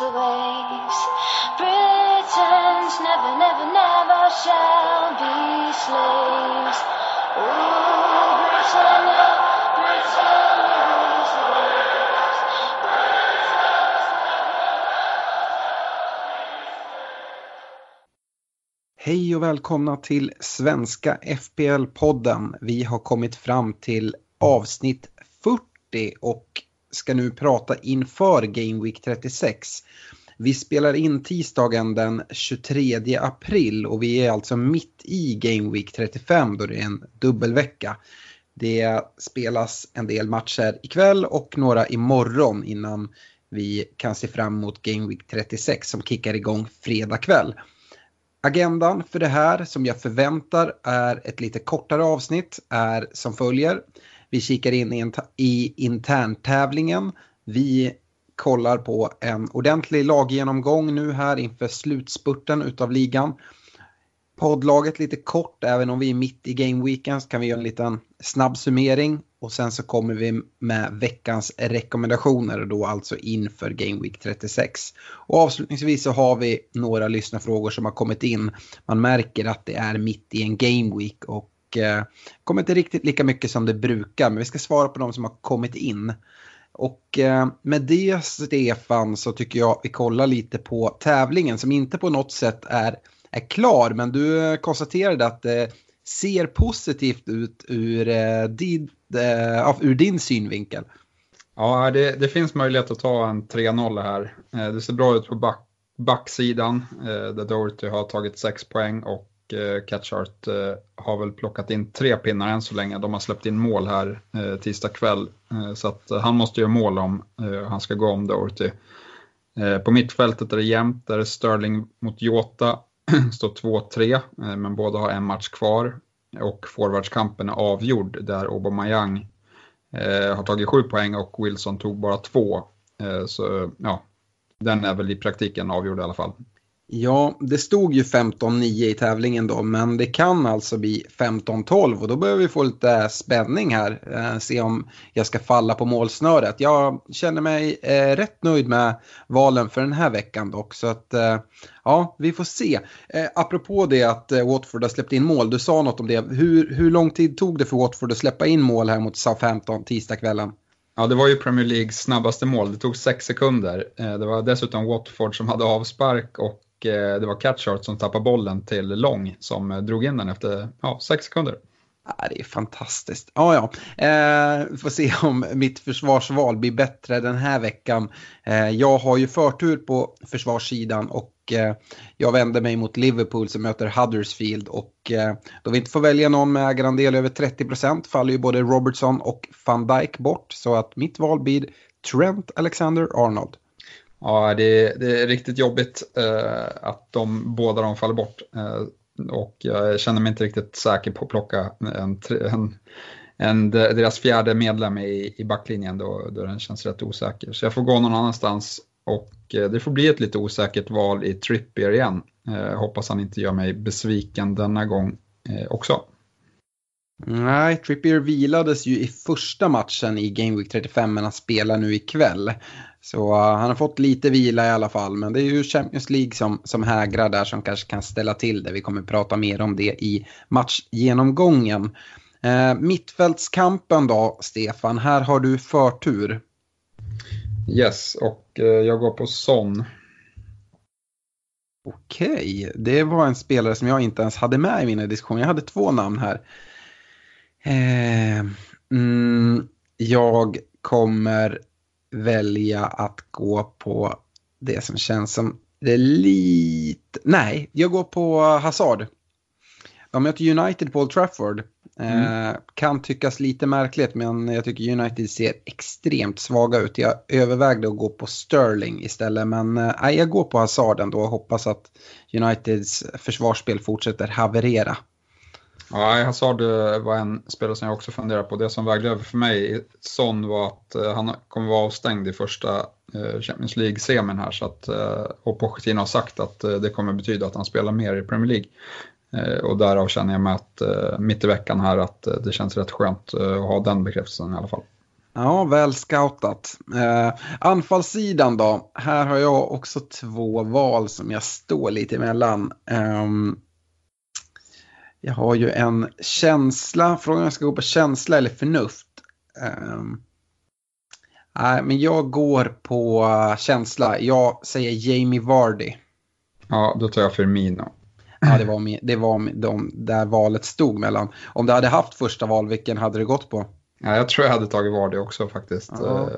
Rules the waves. Britons never, never, never shall be slaves. Ooh, Britannia, Britannia rules the waves. Hej och välkomna till Svenska FPL-podden. Vi har kommit fram till avsnitt 40 och ska nu prata inför Game Week 36. Vi spelar in tisdagen den 23 april och vi är alltså mitt i Game Week 35 då det är en dubbelvecka. Det spelas en del matcher ikväll och några imorgon innan vi kan se fram emot Game Week 36 som kickar igång fredag kväll. Agendan för det här som jag förväntar är ett lite kortare avsnitt är som följer. Vi kikar in i, i interntävlingen. Vi kollar på en ordentlig laggenomgång nu här inför slutspurten utav ligan. Poddlaget lite kort, även om vi är mitt i gameweekend så kan vi göra en liten snabb summering och sen så kommer vi med veckans rekommendationer då alltså inför Game Week 36. Och avslutningsvis så har vi några lyssnarfrågor som har kommit in. Man märker att det är mitt i en Game Week och eh, kommer inte riktigt lika mycket som det brukar men vi ska svara på de som har kommit in. Och eh, med det Stefan så tycker jag vi kollar lite på tävlingen som inte på något sätt är, är klar men du eh, konstaterade att det ser positivt ut ur, eh, din, eh, ur din synvinkel. Ja, det, det finns möjlighet att ta en 3-0 här. Eh, det ser bra ut på back, backsidan där Doherty har tagit 6 poäng och Eh, Catchart eh, har väl plockat in tre pinnar än så länge. De har släppt in mål här eh, tisdag kväll så att han måste göra mål om han ska gå om Doherty. På mittfältet är det jämnt, där är Sterling mot Jota, står 2-3 men båda har en match kvar och forwardskampen är avgjord där Aubameyang har tagit sju poäng och Wilson tog bara två. Så ja, den är väl i praktiken avgjord i alla fall. Ja, det stod ju 15-9 i tävlingen då, men det kan alltså bli 15-12 och då börjar vi få lite spänning här. Eh, se om jag ska falla på målsnöret. Jag känner mig eh, rätt nöjd med valen för den här veckan dock, så att eh, ja, vi får se. Eh, apropå det att Watford har släppt in mål, du sa något om det. Hur, hur lång tid tog det för Watford att släppa in mål här mot Southampton tisdagskvällen? Ja, det var ju Premier Leagues snabbaste mål. Det tog sex sekunder. Det var dessutom Watford som hade avspark och eh, det var Catchart som tappade bollen till Long som eh, drog in den efter ja, sex sekunder. Ja, det är fantastiskt. Ja, ja. Eh, vi får se om mitt försvarsval blir bättre den här veckan. Eh, jag har ju förtur på försvarssidan och eh, jag vänder mig mot Liverpool som möter Huddersfield. Och eh, då vi inte får välja någon med ägarandel över 30% faller ju både Robertson och van Dijk bort. Så att mitt val blir Trent Alexander-Arnold. Ja, det, det är riktigt jobbigt eh, att de båda de faller bort. Eh, och jag känner mig inte riktigt säker på att plocka en, en, en, deras fjärde medlem i, i backlinjen då, då den känns rätt osäker. Så jag får gå någon annanstans och eh, det får bli ett lite osäkert val i Trippier igen. Eh, hoppas han inte gör mig besviken denna gång eh, också. Nej, Trippier vilades ju i första matchen i Game Week 35 men han spelar nu ikväll. Så uh, han har fått lite vila i alla fall men det är ju Champions League som, som hägrar där som kanske kan ställa till det. Vi kommer prata mer om det i matchgenomgången. Uh, mittfältskampen då, Stefan, här har du förtur. Yes, och eh, jag går på Son. Okej, det var en spelare som jag inte ens hade med i mina diskussioner. Jag hade två namn här. Eh, mm, jag kommer välja att gå på det som känns som det är lite... Nej, jag går på Hazard. De möter United på Old Trafford. Mm. Eh, kan tyckas lite märkligt men jag tycker United ser extremt svaga ut. Jag övervägde att gå på Sterling istället men eh, jag går på Hazard ändå och hoppas att Uniteds försvarsspel fortsätter haverera. Ja, Hazard var en spelare som jag också funderade på. Det som vägde över för mig i Son var att eh, han kommer vara avstängd i första eh, Champions League-semin här. Så att, eh, och Pochettino har sagt att det kommer betyda att han spelar mer i Premier League. Och därav känner jag mig att mitt i veckan här att det känns rätt skönt att ha den bekräftelsen i alla fall. Ja, väl scoutat. Eh, anfallssidan då? Här har jag också två val som jag står lite emellan. Eh, jag har ju en känsla, frågan om jag ska gå på känsla eller förnuft. Um, nej, men jag går på känsla. Jag säger Jamie Vardy. Ja, då tar jag Firmino. Ja, det var, det var de där valet stod mellan. Om du hade haft första val, vilken hade du gått på? Ja, jag tror jag hade tagit Vardy också faktiskt. Ja.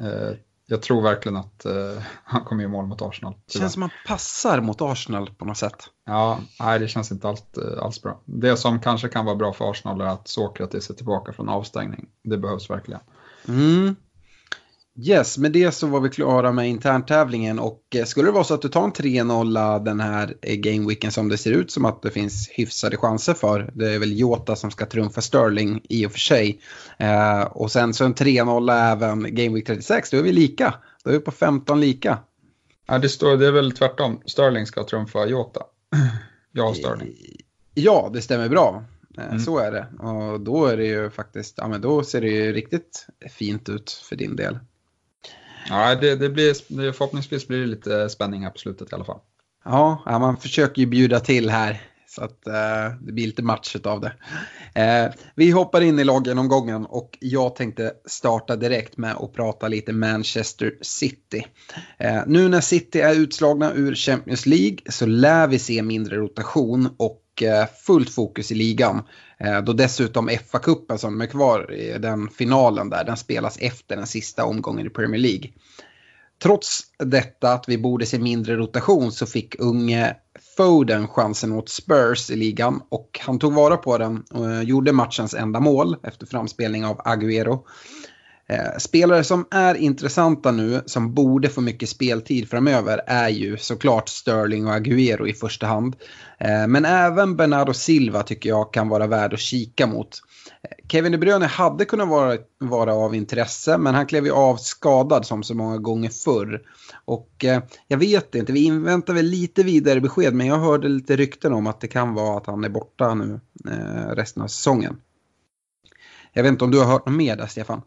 Eh, eh, jag tror verkligen att uh, han kommer göra mål mot Arsenal. Det känns som han passar mot Arsenal på något sätt. Ja, nej det känns inte alls, uh, alls bra. Det som kanske kan vara bra för Arsenal är att Sokratis är tillbaka från avstängning. Det behövs verkligen. Mm. Yes, med det så var vi klara med interntävlingen och eh, skulle det vara så att du tar en 3-0 den här gameweeken som det ser ut som att det finns hyfsade chanser för. Det är väl Jota som ska trumfa Sterling i och för sig. Eh, och sen så en 3-0 även Gameweek 36, då är vi lika. Då är vi på 15 lika. Ja, det, står, det är väl tvärtom. Sterling ska trumfa Jota. Jag och Sterling. Ja, det stämmer bra. Eh, mm. Så är det. Och då är det ju faktiskt, ja men då ser det ju riktigt fint ut för din del. Ja, det, det blir, förhoppningsvis blir det lite spänning här på slutet i alla fall. Ja, man försöker ju bjuda till här så att eh, det blir lite match av det. Eh, vi hoppar in i laggenomgången och jag tänkte starta direkt med att prata lite Manchester City. Eh, nu när City är utslagna ur Champions League så lär vi se mindre rotation och eh, fullt fokus i ligan. Eh, då dessutom FA-cupen som är kvar i den finalen där, den spelas efter den sista omgången i Premier League. Trots detta att vi borde se mindre rotation så fick unge Foden chansen mot Spurs i ligan och han tog vara på den och eh, gjorde matchens enda mål efter framspelning av Agüero. Eh, spelare som är intressanta nu, som borde få mycket speltid framöver, är ju såklart Sterling och Agüero i första hand. Eh, men även Bernardo Silva tycker jag kan vara värd att kika mot. Eh, Kevin De Bruyne hade kunnat vara, vara av intresse, men han klev ju av skadad som så många gånger förr. Och eh, jag vet inte, vi inväntar väl lite vidare besked, men jag hörde lite rykten om att det kan vara att han är borta nu eh, resten av säsongen. Jag vet inte om du har hört något mer där, Stefan?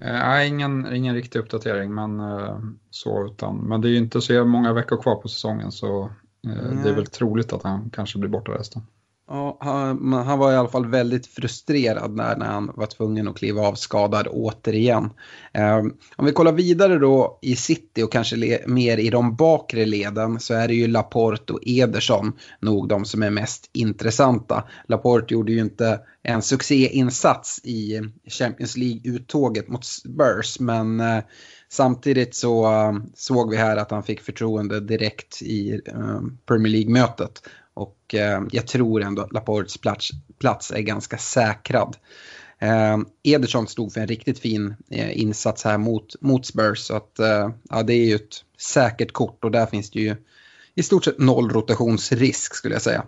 Eh, nej, ingen, ingen riktig uppdatering, men eh, så utan. Men det är ju inte så många veckor kvar på säsongen så uh, det är väl troligt att han kanske blir borta resten. Ja, han, han, var i alla fall väldigt frustrerad när, när han var tvungen att kliva av skadad återigen. Eh, om vi kollar vidare då i City och kanske le, mer i de bakre leden så är det ju Laporte och Ederson nog de som är mest intressanta. Laporte gjorde ju inte en succéinsats i Champions League-uttåget mot Spurs men eh, Samtidigt så eh, såg vi här att han fick förtroende direkt i eh, Premier League-mötet. Och eh, jag tror ändå att Laportes plats, plats är ganska säkrad. Eh, Ederson stod för en riktigt fin eh, insats här mot, mot Spurs. Så att, eh, ja, det är ju ett säkert kort och där finns det ju i stort sett noll rotationsrisk skulle jag säga.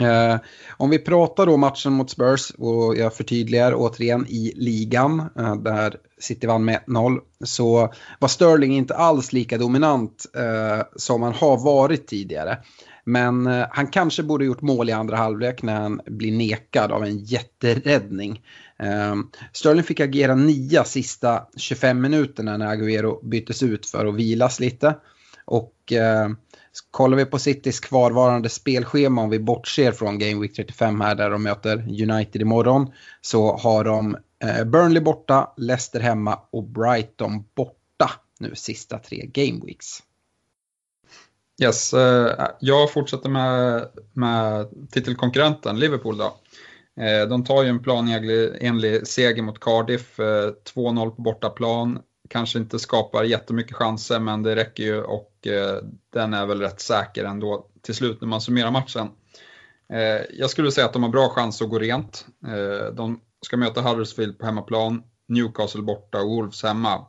Eh, om vi pratar då matchen mot Spurs och jag förtydligar återigen i ligan eh, där City vann med 1-0, så var Sterling inte alls lika dominant eh, som han har varit tidigare. Men eh, han kanske borde gjort mål i andra halvlek när han blir nekad av en jätteräddning. Eh, Sterling fick agera nia sista 25 minuterna när Agüero byttes ut för att vilas lite. Och eh, kollar vi på Citys kvarvarande spelschema om vi bortser från Game Week 35 här där de möter United imorgon så har de eh, Burnley borta, Leicester hemma och Brighton borta nu sista tre Game Weeks. Yes, eh, jag fortsätter med, med titelkonkurrenten Liverpool då. Eh, de tar ju en planenlig seger mot Cardiff, eh, 2-0 på bortaplan. Kanske inte skapar jättemycket chanser men det räcker ju och den är väl rätt säker ändå till slut när man summerar matchen. Jag skulle säga att de har bra chans att gå rent. De ska möta Huddersfield på hemmaplan, Newcastle borta och Wolves hemma.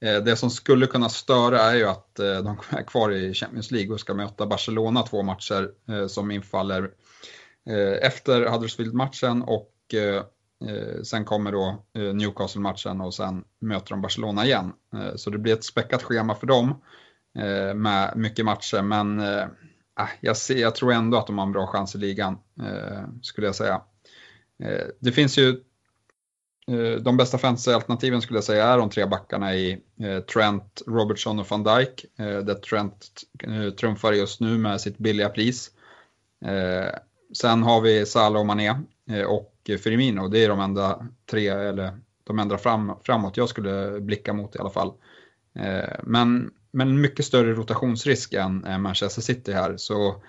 Eh, det som skulle kunna störa är ju att eh, de är kvar i Champions League och ska möta Barcelona två matcher eh, som infaller efter Huddersfield-matchen och sen kommer då Newcastle-matchen och sen möter de Barcelona igen. Så det blir ett späckat schema för dem med mycket matcher men ah, jag, ser, jag tror ändå att de har en bra chans i ligan skulle jag säga. Det finns ju Eh, de bästa fantasy-alternativen skulle jag säga är de tre backarna i eh, Trent, Robertson och van Dijk. Eh, där Trent trumfar just nu med sitt billiga pris. Sen har vi Salah och Mané och Firmino. Det är de enda tre, eller de enda fram, framåt jag skulle blicka mot i alla fall. Men, men mycket större rotationsrisk än Manchester City här. Så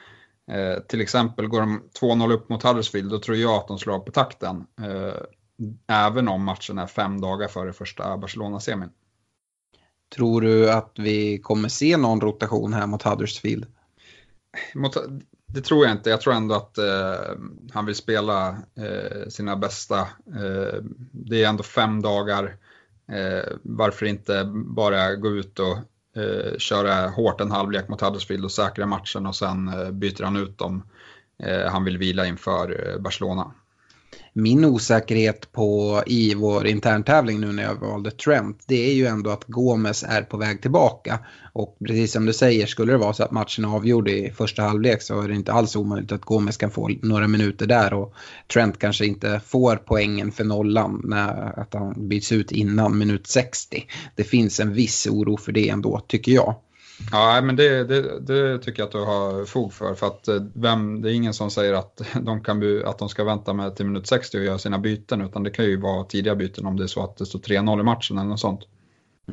till exempel går de 2-0 upp mot Huddersfield, då tror jag att de slår av på takten även om matchen är fem dagar före första Barcelona-semin. Tror du att vi kommer se någon rotation här mot Huddersfield? Mot, det tror jag inte. Jag tror ändå att eh, han vill spela eh, sina bästa. Eh, det är ändå fem dagar. Eh, varför inte bara gå ut och eh, köra hårt en halvlek mot Huddersfield och säkra matchen och sen eh, byter han ut dem. han vill vila inför Barcelona min osäkerhet på i vår interntävling nu när jag valde Trent det är ju ändå att Gomes är på väg tillbaka. Och precis som du säger, skulle det vara så att matchen är avgjord i första halvlek så är det inte alls omöjligt att Gomes kan få några minuter där och Trent kanske inte får poängen för nollan när att han byts ut innan minut 60. Det finns en viss oro för det ändå, tycker jag. Ja, men det, det, det, tycker jag att du har fog för. För att eh, vem, det är ingen som säger att de, kan, att de ska vänta med till minut 60 och göra sina byten. Utan det kan ju vara tidiga byten om det är så att det står 3-0 i matchen eller något sånt.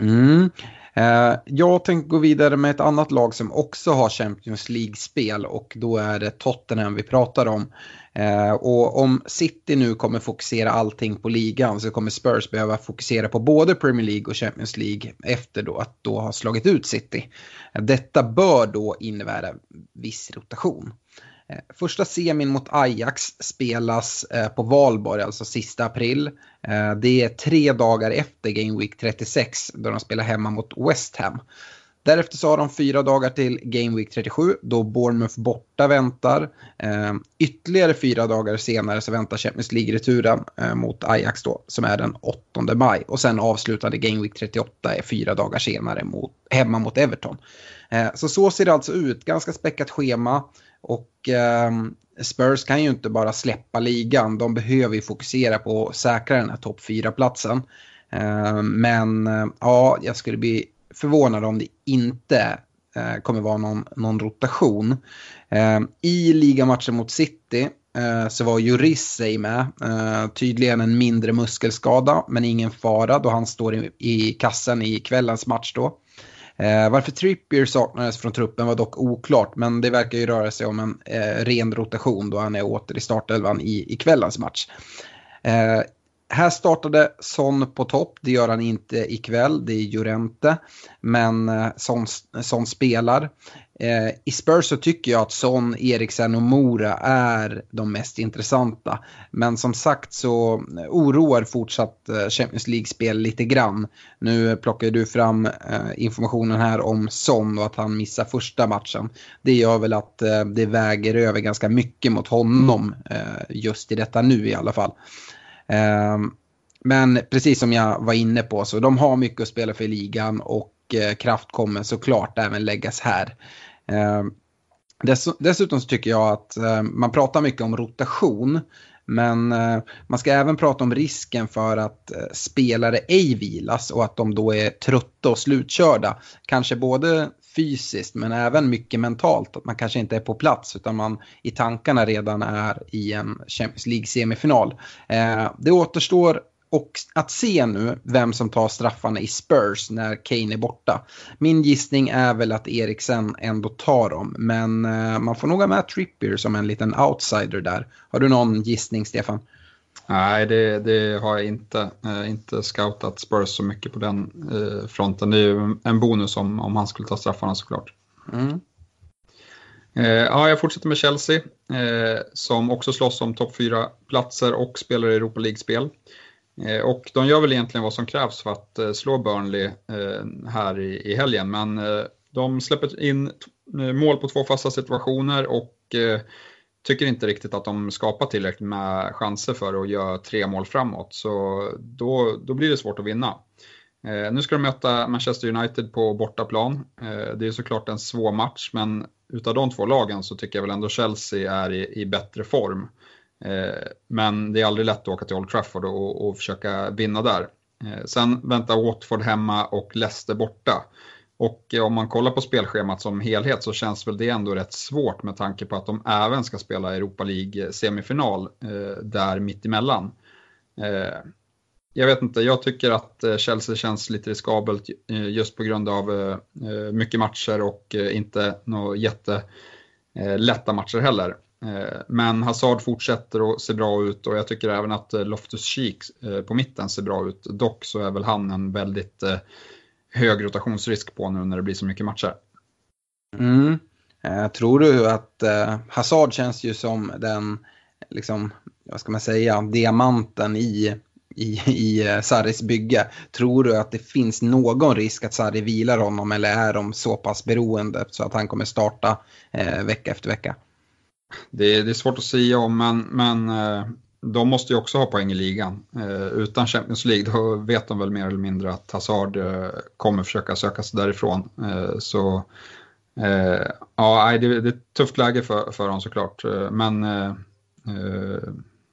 Mm. Eh, jag tänkte gå vidare med ett annat lag som också har Champions League-spel och då är det Tottenham vi pratar om. Eh, och om City nu kommer fokusera allting på ligan så kommer Spurs behöva fokusera på både Premier League och Champions League efter då att då ha slagit ut City. Eh, detta bör då innebära viss rotation. Eh, första semin mot Ajax spelas eh, på valborg, alltså sista april. Eh, det är tre dagar efter Game Week 36 då de spelar hemma mot West Ham. Därefter så har de fyra dagar till Game Week 37 då Bournemouth borta väntar. Eh, ytterligare fyra dagar senare så väntar Champions League-returen eh, mot Ajax då som är den 8 maj. Och sen avslutade Game Week 38 är fyra dagar senare mot, hemma mot Everton. Eh, så så ser det alltså ut, ganska späckat schema. Och eh, Spurs kan ju inte bara släppa ligan, de behöver ju fokusera på att säkra den här topp 4-platsen. Eh, men eh, ja, jag skulle bli förvånad om det inte eh, kommer vara någon, någon rotation. Eh, I ligamatchen mot City eh, så var Juris sig med. Eh, tydligen en mindre muskelskada men ingen fara då han står i, i kassen i kvällens match då. Eh, varför Trippier saknades från truppen var dock oklart men det verkar ju röra sig om en eh, ren rotation då han är åter i startelvan i, i kvällens match. Eh, här startade Son på topp, det gör han inte ikväll, det är Jorente. Men eh, Son, Son spelar. Eh, I Spurs så tycker jag att Son, Eriksen och Mora är de mest intressanta. Men som sagt så eh, oroar fortsatt eh, Champions League-spel lite grann. Nu plockar du fram informationen här om Son och att han missar första matchen. Det gör väl att det väger över ganska mycket mot honom just i detta nu i alla fall. Ehm, men precis som jag var inne på så de har mycket att spela för i ligan och eh, kraft kommer såklart även läggas här. Ehm, dessutom så tycker jag att ehm, man pratar mycket om rotation. Men eh, man ska även prata om risken för att eh, spelare ej vilas och att de då är trötta och slutkörda. Kanske både fysiskt men även mycket mentalt. Att man kanske inte är på plats utan man i tankarna redan är i en Champions League-semifinal. Eh, det återstår och att se nu vem som tar straffarna i Spurs när Kane är borta. Min gissning är väl att Eriksen ändå tar dem, men eh, man får nog ha med Trippier som en liten outsider där. Har du någon gissning, Stefan? Nej, det, det har jag inte. Eh, inte scoutat Spurs så mycket på den eh, fronten. Det är ju en bonus om, om han skulle ta straffarna såklart. Mm. Eh, ja, jag fortsätter med Chelsea eh, som också slåss om topp 4-platser och spelar i Europa League-spel. Eh, och de gör väl egentligen vad som krävs för att eh, slå Burnley här i, i helgen, men de släpper in mål på två fasta situationer och tycker inte riktigt att de skapar tillräckligt med chanser för att göra tre mål framåt. Så då, då blir det svårt att vinna. Eh, nu ska de möta Manchester United på bortaplan. Eh, det är såklart en svår match, men utav de två lagen så tycker jag väl ändå Chelsea är i, i bättre form. Eh, men det är aldrig lätt att åka till Old Trafford och, och försöka vinna där. Eh, sen väntar Watford hemma och Leicester borta. Och eh, om man kollar på spelschemat som helhet så känns väl det ändå rätt svårt med tanke på att de även ska spela Europa League eh, semifinal eh, där mittemellan. Eh, jag vet inte, jag tycker att eh, Chelsea känns lite riskabelt just på grund av eh, mycket matcher och inte några jättelätta matcher heller. Men Hazard fortsätter att se bra ut och jag tycker även att Loftus Cheek på mitten ser bra ut. Dock så är väl han en väldigt hög rotationsrisk på nu när det blir så mycket matcher. Mm. Tror du att Hazard känns ju som den, liksom, vad ska man säga, diamanten i i, i eh, Sarris bygge. Tror du att det finns någon risk att Sarri vilar honom eller är de så pass beroende så att han kommer starta eh, vecka efter vecka? Det, det, är svårt att säga om, men, men eh, de måste ju också ha poäng i ligan. Eh, utan Champions League då vet de väl mer eller mindre att Hazard eh, kommer försöka söka sig därifrån. Eh, så eh, ja, det, det är ett tufft läge för, för honom såklart. Eh, men eh,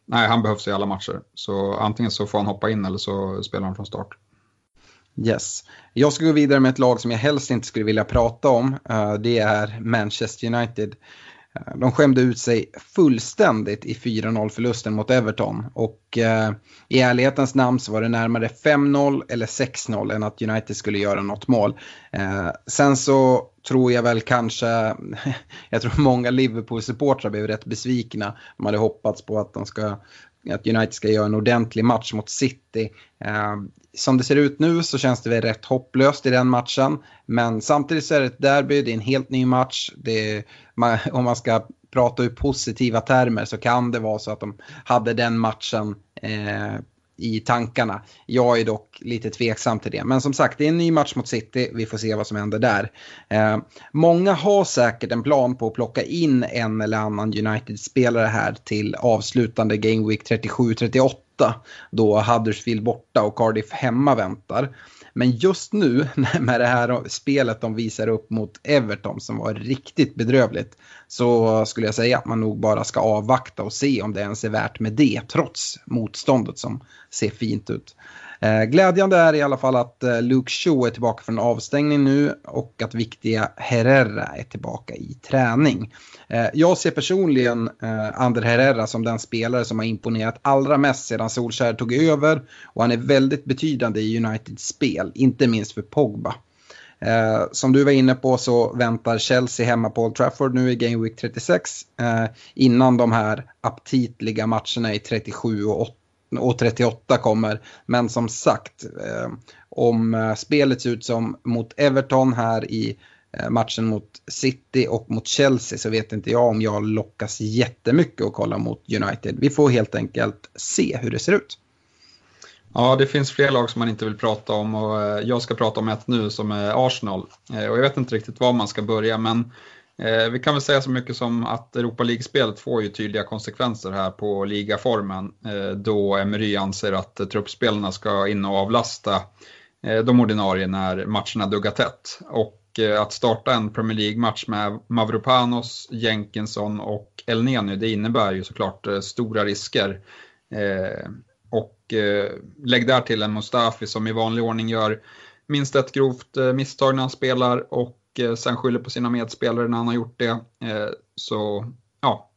nej, han behövs i alla matcher. Så antingen så får han hoppa in eller så spelar han från start. Yes. Jag ska gå vidare med ett lag som jag helst inte skulle vilja prata om. Uh, det är Manchester United. Eh, de skämde ut sig fullständigt i 4-0 förlusten mot Everton. Och eh, i ärlighetens namn så var det närmare 5-0 eller 6-0 än att United skulle göra något mål. Eh, sen så tror jag väl kanske, jag tror många Liverpool-supportrar blev rätt besvikna. De hade hoppats på att, de ska, att United ska göra en ordentlig match mot City. Eh, som det ser ut nu så känns det väl rätt hopplöst i den matchen. Men samtidigt så är det ett derby, det är en helt ny match. Det, man, om man ska prata i positiva termer så kan det vara så att de hade den matchen eh, i tankarna. Jag är dock lite tveksam till det. Men som sagt, det är en ny match mot City. Vi får se vad som händer där. Eh, många har säkert en plan på att plocka in en eller annan United-spelare här till avslutande Game Week 37-38 då Huddersfield borta och Cardiff hemma väntar. Men just nu med det här spelet de visar upp mot Everton som var riktigt bedrövligt så skulle jag säga att man nog bara ska avvakta och se om det ens är värt med det trots motståndet som ser fint ut. Eh, glädjande är i alla fall att eh, Luke Shaw är tillbaka från avstängning nu och att viktiga Herrera är tillbaka i träning. Eh, jag ser personligen Ander Herrera som den spelare som har imponerat allra mest sedan Solskjaer tog över och han är väldigt betydande i Uniteds spel, inte minst för Pogba. Eh, som du var inne på så väntar Chelsea hemma på Old Trafford nu i Game Week 36 eh, innan de här aptitliga matcherna i 37 och 8 och 38 kommer. Men som sagt, eh, om eh, spelet ser ut som mot Everton här i eh, matchen mot City och mot Chelsea så vet inte jag om jag lockas jättemycket att kolla mot United. Vi får helt enkelt se hur det ser ut. Ja, det finns fler lag som man inte vill prata om och eh, jag ska prata om ett nu som är Arsenal. Och jag vet inte riktigt var man ska börja men Eh, Eh, vi kan väl säga så mycket som att Europa League-spelet får ju tydliga konsekvenser här på ligaformen eh, då Emery anser att truppspelarna ska in och avlasta eh, de ordinarie när matcherna duggar tätt. Och att starta en Premier League-match med Mavropanos, Jenkinson och Elneny, det innebär ju såklart stora risker. och lägg där till en Mustafi som i vanlig ordning gör minst ett grovt misstag när han spelar och och sen skyller på sina medspelare när han har gjort det. Eh, så ja,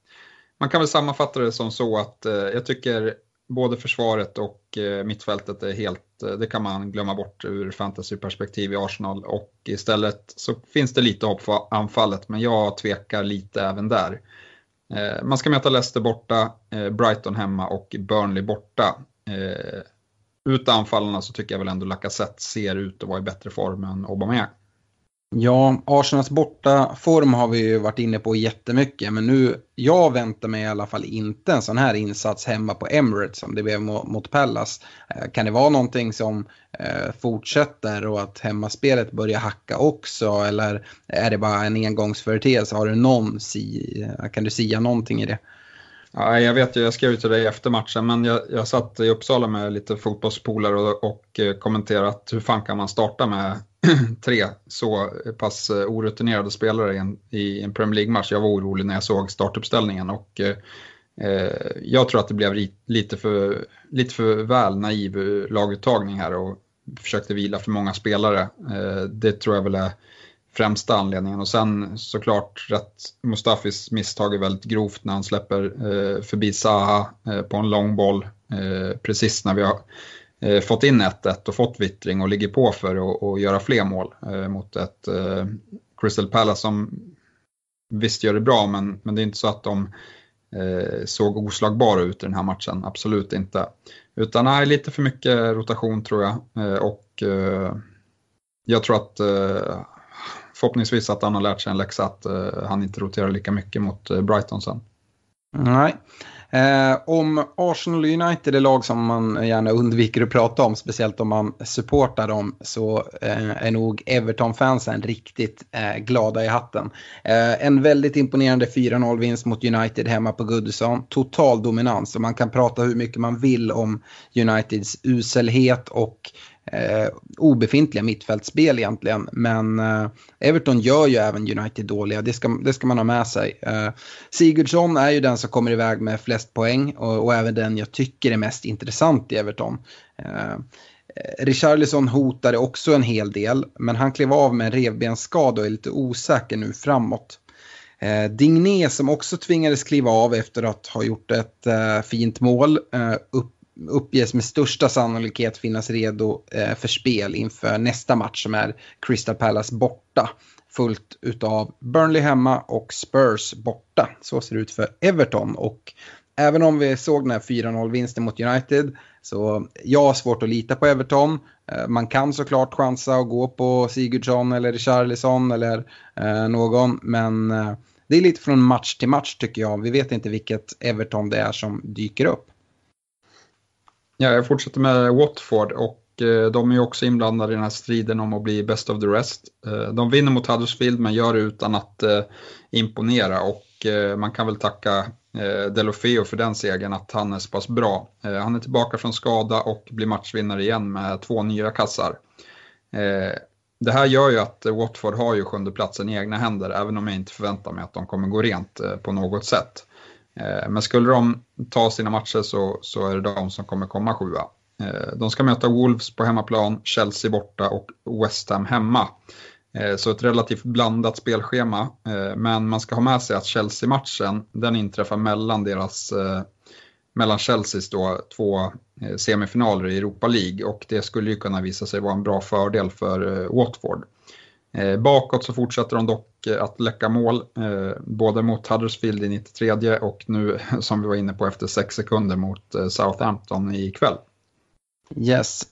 man kan väl sammanfatta det som så att eh, jag tycker både försvaret och mittfältet är helt, det kan man glömma bort ur fantasyperspektiv i Arsenal och istället så finns det lite hopp för anfallet men jag tvekar lite även där. Man ska möta Leicester borta, Brighton hemma och Burnley borta. Utan anfallarna så tycker jag väl ändå Lacazette ser ut att vara i bättre form än Aubameyang. Ja, Arsenals bortaform har vi ju varit inne på jättemycket, men nu, jag väntar mig i alla fall inte en sån här insats hemma på Emirates som det blev mot Pallas. Eh, kan det vara någonting som eh, fortsätter och att hemmaspelet börjar hacka också, eller är det bara en engångsföreteelse? Har du någon, kan du sia någonting i det? Ja, jag vet ju, jag skrev till dig efter matchen, men jag, jag satt i Uppsala med lite fotbollspolare och, och eh, kommenterat hur fan kan man starta med tre så pass eh, orutinerade spelare i en, i en Premier League-match. Jag var orolig när jag såg startuppställningen och eh, eh jag tror att det blev lite för, lite för väl naiv laguttagning här och försökte vila för många spelare. Eh, det tror jag väl är främsta anledningen. Och sen såklart rätt Mustafis misstag är väldigt grovt när han släpper eh, förbi Zaha eh, på en lång boll eh, precis när vi har eh, fått in 1-1 och fått vittring och ligger på för att göra fler mål eh, mot ett eh, Crystal Palace som visst gör det bra men, men det är inte så att de eh, såg oslagbara ut i den här matchen, absolut inte. Utan nej, lite för mycket rotation tror jag eh, och eh, jag tror att förhoppningsvis att han har lärt sig en läxa att eh, han inte roterar lika mycket mot eh, Brighton sen. Nej. Eh, om Arsenal United är lag som man gärna undviker att prata om, speciellt om man supportar dem, så eh, är nog Everton-fansen riktigt eh, glada i hatten. Eh, en väldigt imponerande 4-0 vinst mot United hemma på Goodison. Total dominans och man kan prata hur mycket man vill om Uniteds uselhet och eh, obefintliga mittfältsspel egentligen. Men eh, Everton gör ju även United dåliga, det ska, det ska man ha med sig. Eh, Sigurdsson är ju den som kommer iväg med flest poäng och, och även den jag tycker är mest intressant i Everton. Eh, Richarlison hotade också en hel del, men han klev av med en revbensskada och är lite osäker nu framåt. Eh, Digné som också tvingades kliva av efter att ha gjort ett eh, fint mål eh, upp uppges med största sannolikhet finnas redo eh, för spel inför nästa match som är Crystal Palace borta. Fullt utav Burnley hemma och Spurs borta. Så ser det ut för Everton och även om vi såg den här 4-0 vinsten mot United så jag har svårt att lita på Everton. Eh, man kan såklart chansa och gå på Sigurdsson eller Richarlison eller eh, någon men det är lite från match till match tycker jag. Vi vet inte vilket Everton det är som dyker upp. Ja, jag fortsätter med Watford och eh, de är ju också inblandade i den här striden om att bli best of the rest. Eh, de vinner mot Huddersfield men gör det utan att eh, imponera och man kan väl tacka Delofeo för den segern att han är så pass bra. Han är tillbaka från skada och blir matchvinnare igen med två nya kassar. Det här gör ju att Watford har ju sjunde platsen i egna händer även om jag inte förväntar mig att de kommer gå rent på något sätt. Eh, men skulle de ta sina matcher så, så är det de som kommer komma sjua. Eh, de ska möta Wolves på hemmaplan, Chelsea borta och West Ham hemma. Eh, så ett relativt blandat spelschema. Men man ska ha med sig att Chelsea-matchen, den inträffar mellan deras mellan Chelseas då, två semifinaler i Europa League och det skulle ju kunna visa sig vara en bra fördel för Watford. Eh, bakåt så fortsätter de dock eh, att läcka mål, eh, både mot Huddersfield i 93 och nu som vi var inne på efter 6 sekunder mot Southampton ikväll. Yes,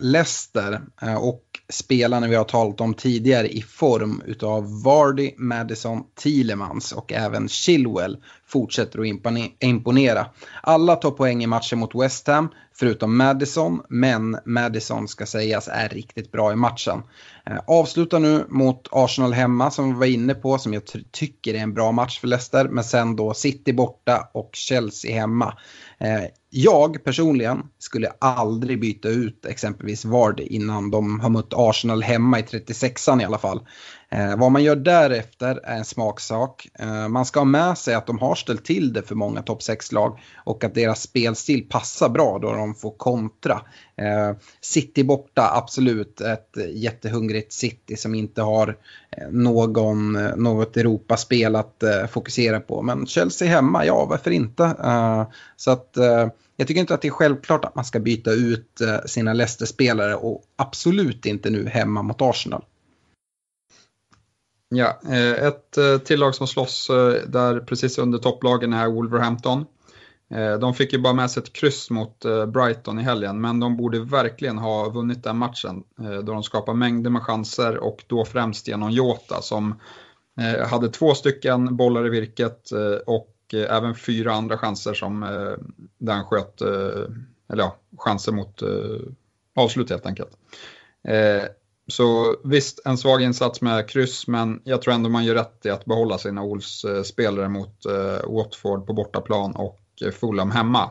Leicester och spelarna vi har talat om tidigare i form utav Vardy, Madison, Thielemans och även Chilwell fortsätter att imponera. Alla tar poäng i matchen mot West Ham förutom Madison, men Madison ska sägas är riktigt bra i matchen. Eh, avslutar nu mot Arsenal hemma som vi var inne på som jag tycker är en bra match för Leicester, men sen då City borta och Chelsea hemma. Eh, jag personligen skulle aldrig byta ut exempelvis Vardy innan de har mött Arsenal hemma i 36an i alla fall. Eh, vad man gör därefter är en smaksak. Eh, man ska ha med sig att de har ställt till det för många topp 6-lag och att deras spelstil passar bra då de får kontra. Eh, City borta, absolut ett jättehungrigt City som inte har eh, någon, eh, något Europaspel att eh, fokusera på. Men Chelsea hemma, ja varför inte? Eh, så att eh, jag tycker inte att det är självklart att man ska byta ut sina Leicester-spelare och absolut inte nu hemma mot Arsenal. Ja, eh, ett eh, till lag som slåss eh, där precis under topplagen är Wolverhampton. De fick ju bara med sig ett kryss mot Brighton i helgen, men de borde verkligen ha vunnit den matchen då de skapar mängder med chanser och då främst genom Jota som hade två stycken bollar i virket och även fyra andra chanser som den sköt, eller ja, chanser mot avslut helt enkelt. Så visst, en svag insats med kryss, men jag tror ändå man gör rätt i att behålla sina Wolves-spelare mot eh, Watford på bortaplan och eh, Fulham hemma.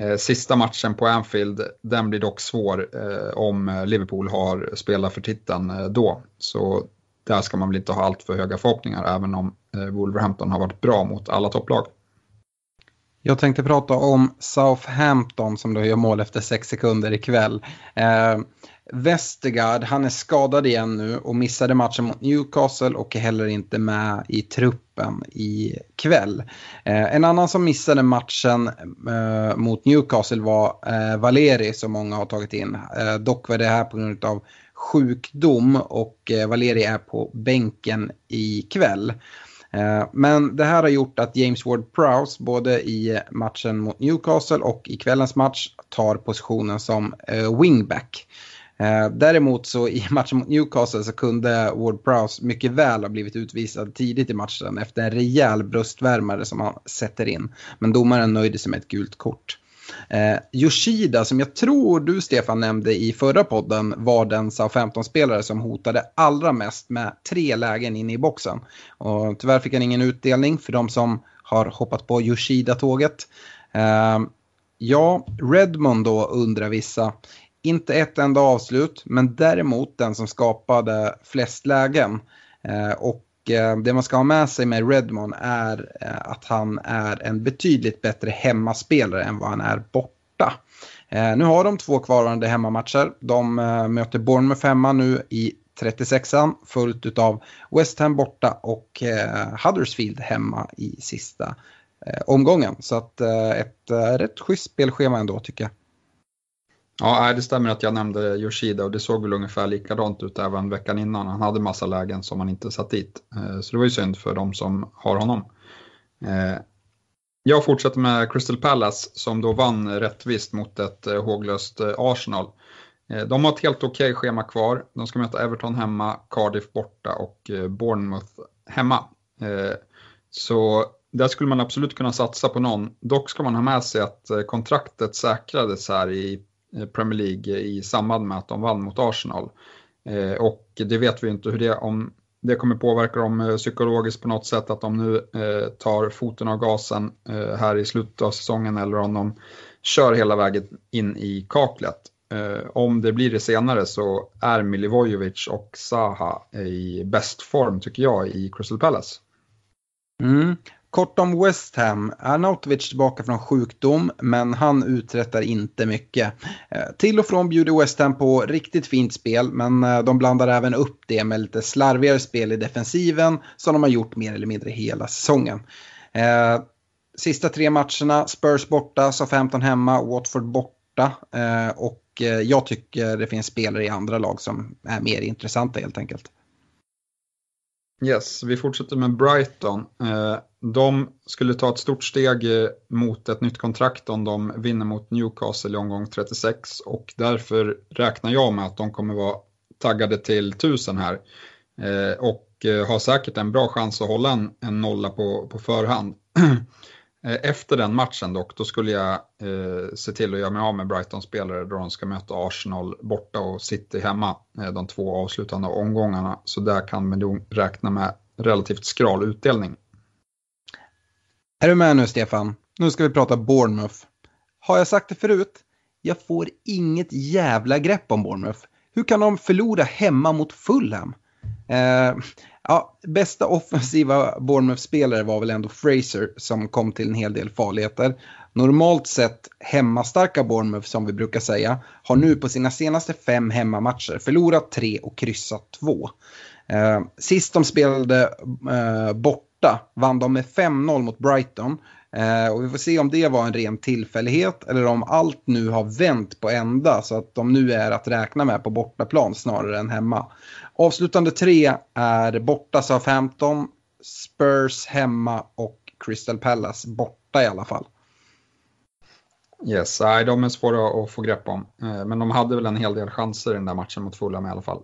Eh, sista matchen på Anfield, den blir dock svår eh, om eh, Liverpool har spelat för titeln eh, då. Så där ska man väl inte ha allt för höga förhoppningar, även om eh, Wolverhampton har varit bra mot alla topplag. Jag tänkte prata om Southampton som då gör mål efter sex sekunder ikväll. Eh, Westergaard, han är skadad igen nu och missade matchen mot Newcastle och är heller inte med i truppen ikväll. Eh, en annan som missade matchen eh, mot Newcastle var eh, Valeri som många har tagit in. Eh, dock var det här på grund av sjukdom och eh, Valeri är på bänken ikväll. Eh, men det här har gjort att James Ward-Prowse både i matchen mot Newcastle och i kvällens match tar positionen som eh, wingback. Eh, däremot så i matchen mot Newcastle så kunde Ward Prowse mycket väl ha blivit utvisad tidigt i matchen efter en rejäl bröstvärmare som han sätter in. Men domaren nöjde sig med ett gult kort. Eh, Yoshida som jag tror du Stefan nämnde i förra podden var den Southampton-spelare som hotade allra mest med tre lägen inne i boxen. Och tyvärr fick han ingen utdelning för de som har hoppat på Yoshida-tåget. Eh, ja, Redmond då undrar vissa. Inte ett enda avslut, men däremot den som skapade flest lägen. Eh, och Eh, det man ska ha med sig med Redmond är eh, att han är en betydligt bättre hemmaspelare än vad han är borta. Eh, nu har de två kvarvarande hemmamatcher. De möter Bournemouth hemma nu i 36an följt av West Ham borta och Huddersfield hemma i sista omgången. Så att ett rätt schysst spelschema ändå tycker jag. Ja, det stämmer att jag nämnde Yoshida och det såg väl ungefär likadant ut även veckan innan. Han hade massa lägen som han inte satt dit. Eh, så det var ju synd för de som har honom. Eh, jag fortsätter med Crystal Palace som då vann rättvist mot ett eh, håglöst Arsenal. De har ett helt okej okay schema kvar. De ska möta Everton hemma, Cardiff borta och Bournemouth hemma. Så där skulle man absolut kunna satsa på någon. Dock ska man ha med sig att kontraktet säkrades här i Eh, Premier League i samband med att de vann mot Arsenal. Eh, och det vet vi inte hur det, om det kommer påverka dem eh, psykologiskt på något sätt att de nu tar foten av gasen här i slutet av säsongen eller om de kör hela vägen in i kaklet. Om det blir det senare så är Milivojevic och Zaha i bäst form tycker jag i Crystal Palace. Mm. Kort om West Ham. Arnautovic tillbaka från sjukdom, men han uträttar inte mycket. Eh, till och från bjuder West Ham på riktigt fint spel, men eh, de blandar även upp det med lite slarvigare spel i defensiven som de har gjort mer eller mindre hela säsongen. Eh, sista tre matcherna, Spurs borta, Southampton hemma, Watford borta. Och jag tycker det finns spelare i andra lag som är mer intressanta helt enkelt. Yes, vi fortsätter med Brighton. Eh, de skulle ta ett stort steg eh, mot ett nytt kontrakt om de vinner mot Newcastle i omgång 36 och därför räknar jag med att de kommer vara taggade till 1000 här. Eh, och har säkert en bra chans att hålla en, en nolla på, på förhand. Eh, efter den matchen dock, då skulle jag eh, se till att göra mig av med Brighton-spelare då de ska möta Arsenal borta och City hemma eh, de två avslutande omgångarna. Så där kan man nog räkna med relativt skral utdelning. Är du med nu Stefan? Nu ska vi prata Bournemouth. Har jag sagt det förut? Jag får inget jävla grepp om Bournemouth. Hur kan de förlora hemma mot Fulham? Eh, ja, bästa offensiva Bournemouth-spelare var väl ändå Fraser som kom till en hel del farligheter. Normalt sett hemmastarka Bournemouth som vi brukar säga har nu på sina senaste fem hemmamatcher förlorat tre och kryssat två. Eh, sist de spelade eh, borta vann de med 5-0 mot Brighton. Eh, och vi får se om det var en ren tillfällighet eller om allt nu har vänt på ända så att de nu är att räkna med på bortaplan snarare än hemma. Avslutande tre är borta Southampton, Spurs hemma och Crystal Palace borta i alla fall. Yes, nej, de är svåra att få grepp om. Eh, men de hade väl en hel del chanser i den där matchen mot Fulham i alla fall.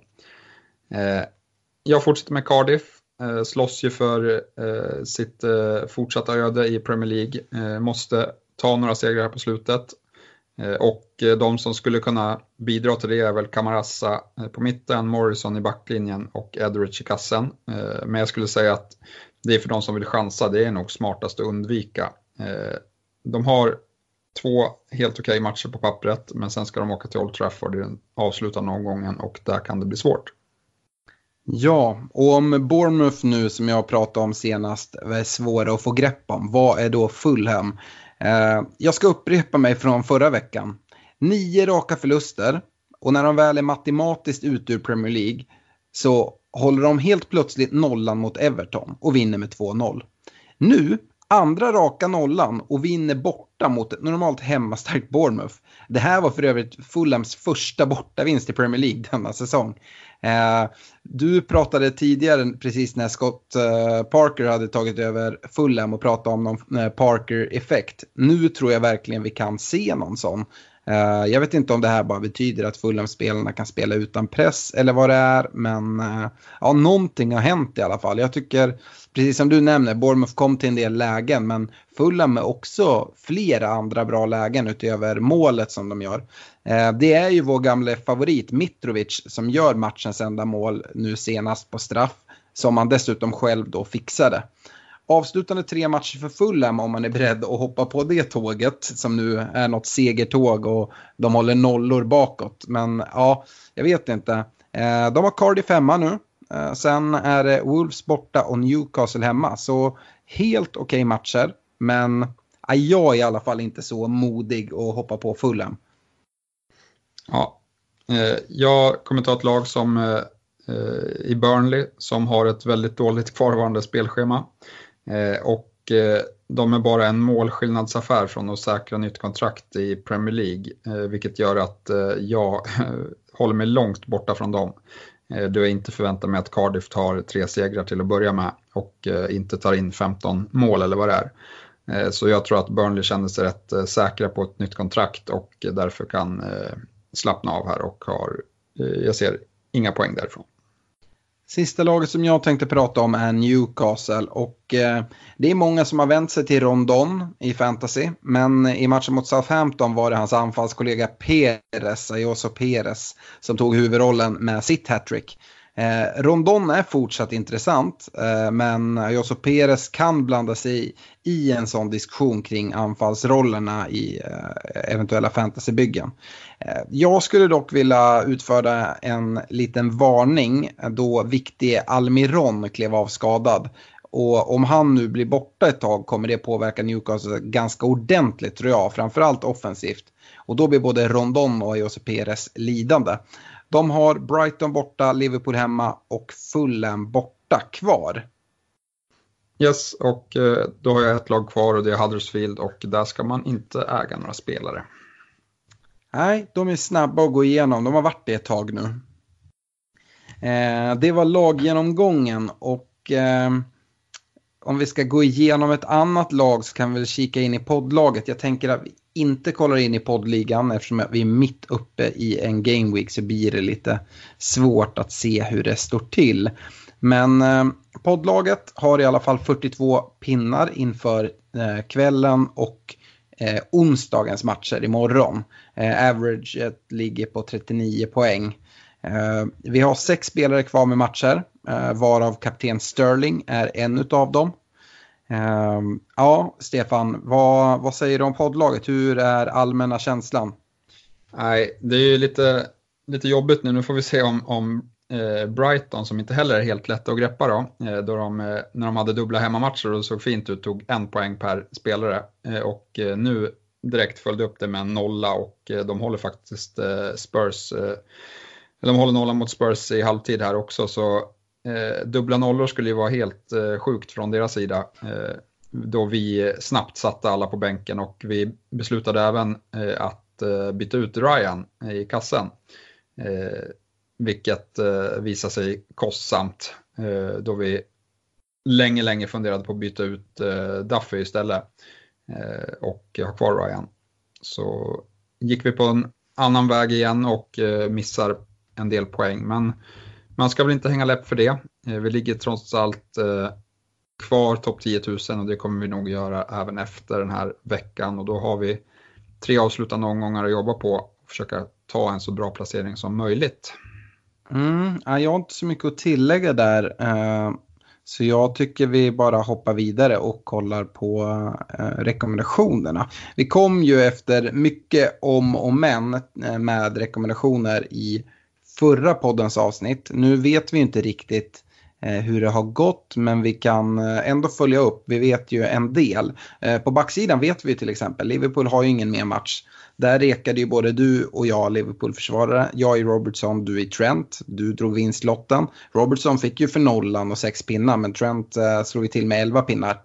Eh, jag fortsätter med Cardiff. Eh, slåss ju för sitt fortsatta öde i Premier League. Måste ta några segrar här på slutet. Eh, och eh, de som skulle kunna bidra till det är väl Camarassa eh, på mitten, Morrison i backlinjen och Edrich i kassen. Men jag skulle säga att det är för de som vill chansa, det är nog smartast att undvika. De har två helt okej okay matcher på pappret, men sen ska de åka till Old Trafford i den avslutande omgången och där kan det bli svårt. Ja, och om Bournemouth nu som jag pratade om senast är svåra att få grepp om, vad är då Fulham? Eh, jag ska upprepa mig från förra veckan. Nio raka förluster och när de väl är matematiskt ute ur Premier League så håller de helt plötsligt nollan mot Everton och vinner med 2-0. Nu Andra raka nollan och vinner borta mot ett normalt hemmastarkt Bournemouth. Det här var för övrigt Fulhams första bortavinst i Premier League denna säsong. Eh, du pratade tidigare, precis när Scott eh, Parker hade tagit över Fulham och pratade om någon eh, Parker-effekt. Nu tror jag verkligen vi kan se någon sån. Eh, jag vet inte om det här bara betyder att Fulham-spelarna kan spela utan press eller vad det är, men uh, ja, någonting har hänt i alla fall. Jag tycker, precis som du nämner, Bournemouth kom till en del lägen, men Fulham är också flera andra bra lägen utöver målet som de gör. Uh, det är ju vår gamle favorit Mitrovic som gör matchens enda mål nu senast på straff, som han dessutom själv då fixade avslutande tre matcher för Fulham om man är beredd att hoppa på det tåget som nu är något segertåg och de håller nollor bakåt. Men ja, jag vet inte. Eh, de har Cardiff hemma nu. Eh, sen är det Wolves borta och Newcastle hemma. Så helt okej okay matcher. Men jag är i alla fall inte så modig att hoppa på Fulham. Ja, eh, jag kommer ta ett lag som eh, eh, i Burnley som har ett väldigt dåligt kvarvarande spelschema. Eh, och eh, de är bara en målskillnadsaffär från att säkra nytt kontrakt i Premier League, eh, vilket gör att jag håller mig långt borta från dem. Då jag inte förväntar mig att Cardiff tar tre segrar till att börja med och inte tar in 15 mål eller vad det är. Så jag tror att Burnley känner sig rätt säkra på ett nytt kontrakt och därför kan slappna av här och har, jag ser inga poäng därifrån. Sista laget som jag tänkte prata om är Newcastle och eh, det är många som har vänt sig till Rondon i fantasy. Men i matchen mot Southampton var det hans anfallskollega Perez, Ayoso Perez, som tog huvudrollen med sitt hattrick. Eh, Rondon är fortsatt intressant, eh, men Josso Perez kan blanda sig i, i en sån diskussion kring anfallsrollerna i eh, eventuella fantasybyggen. Eh, jag skulle dock vilja utföra en liten varning då viktig Almiron klev av skadad. Och om han nu blir borta ett tag kommer det påverka Newcastle ganska ordentligt tror jag, framförallt offensivt. Och då blir både Rondon och Josep Perez lidande. De har Brighton borta, Liverpool hemma och Fulham borta kvar. Yes, och eh, då har jag ett lag kvar och det är Huddersfield och där ska man inte äga några spelare. Nej, de är snabba att gå igenom. De har varit det ett tag nu. Eh, det var laggenomgången och eh, om vi ska gå igenom ett annat lag så kan vi kika in i poddlaget. Jag tänker att inte kollar in i poddligan eftersom vi är mitt uppe i en game week så blir det lite svårt att se hur det står till. Men eh, poddlaget har i alla fall 42 pinnar inför eh, kvällen och eh, onsdagens matcher imorgon. Eh, averaget ligger på 39 poäng. Eh, vi har sex spelare kvar med matcher, eh, varav kapten Sterling är en av dem. Ehm, ja, Stefan, vad, vad säger du om poddlaget? Hur är allmänna känslan? Nej, det är ju lite, lite jobbigt nu. Nu får vi se om, om eh, Brighton som inte heller är helt lätta att greppa då, eh, då de, eh, när de hade dubbla hemmamatcher och såg fint ut, tog en poäng per spelare. Eh, och eh, nu direkt följde upp det med en nolla och eh, de håller faktiskt eh, Spurs, eh, de håller nollan mot Spurs i halvtid här också så Eh, dubbla nollor skulle ju vara helt eh, sjukt från deras sida eh, då vi snabbt satte alla på bänken och vi beslutade även att byta ut Ryan i kassen. Vilket visade sig kostsamt då vi länge, länge funderade på att byta ut Duffy istället och ha kvar Ryan. Så gick vi på en annan väg igen och missar en del poäng. Men man ska väl inte hänga läpp för det. Eh, vi ligger trots allt eh, kvar topp 10 000 och det kommer vi nog göra även efter den här veckan och då har vi tre avslutande omgångar att jobba på och försöka ta en så bra placering som möjligt. Mm, jag har inte så mycket att tillägga där. Eh, så jag tycker vi bara hoppar vidare och kollar på eh, rekommendationerna. Vi kom ju efter mycket om och men med rekommendationer i förra poddens avsnitt. Nu vet vi inte riktigt eh, hur det har gått men vi kan eh, ändå följa upp. Vi vet ju en del. Eh, på backsidan vet vi till exempel, Liverpool har ju ingen mer match. Där rekade ju både du och jag Liverpool-försvarare. Jag i Robertson, du i Trent. Du drog vinstlotten. Robertson fick ju för nollan och sex pinnar men Trent slog ju till med elva pinnar.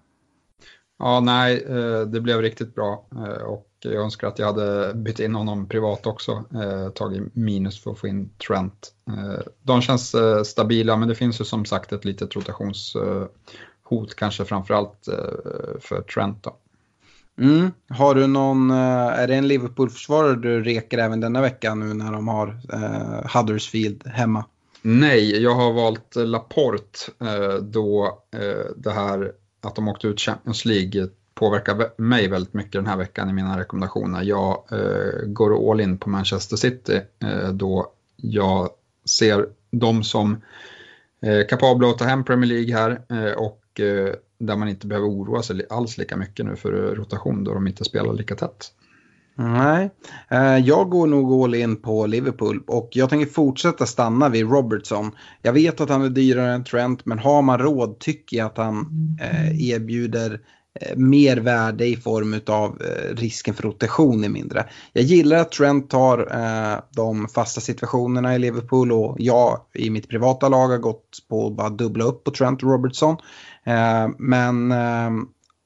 Ja, nej, det blev riktigt bra och jag önskar att jag hade bytt in honom privat också, eh, tagit minus för att få in Trent. Eh, de känns eh, stabila men det finns ju som sagt ett litet rotationshot kanske framförallt eh, för Trent. Då. Mm. Har du någon, eh, är det en Liverpool-försvarare du reker även denna vecka nu när de har eh, Huddersfield hemma? Nej, jag har valt Laporte då det här att de åkte ut Champions League påverkar mig väldigt mycket den här veckan i mina rekommendationer. Jag eh, går all in på Manchester City eh, då jag ser dem som eh, kapabla att ta hem Premier League här eh, och eh, där man inte behöver oroa sig alls lika mycket nu för eh, rotation då de inte spelar lika tätt. Nej, eh, jag går nog all in på Liverpool och jag tänker fortsätta stanna vid Robertson. Jag vet att han är dyrare än Trent men har man råd tycker jag att han eh, erbjuder Eh, mer värde i form av eh, risken för rotation är mindre. Jag gillar att Trent tar eh, de fasta situationerna i Liverpool och jag i mitt privata lag har gått på att bara dubbla upp på Trent och Robertson. Eh, men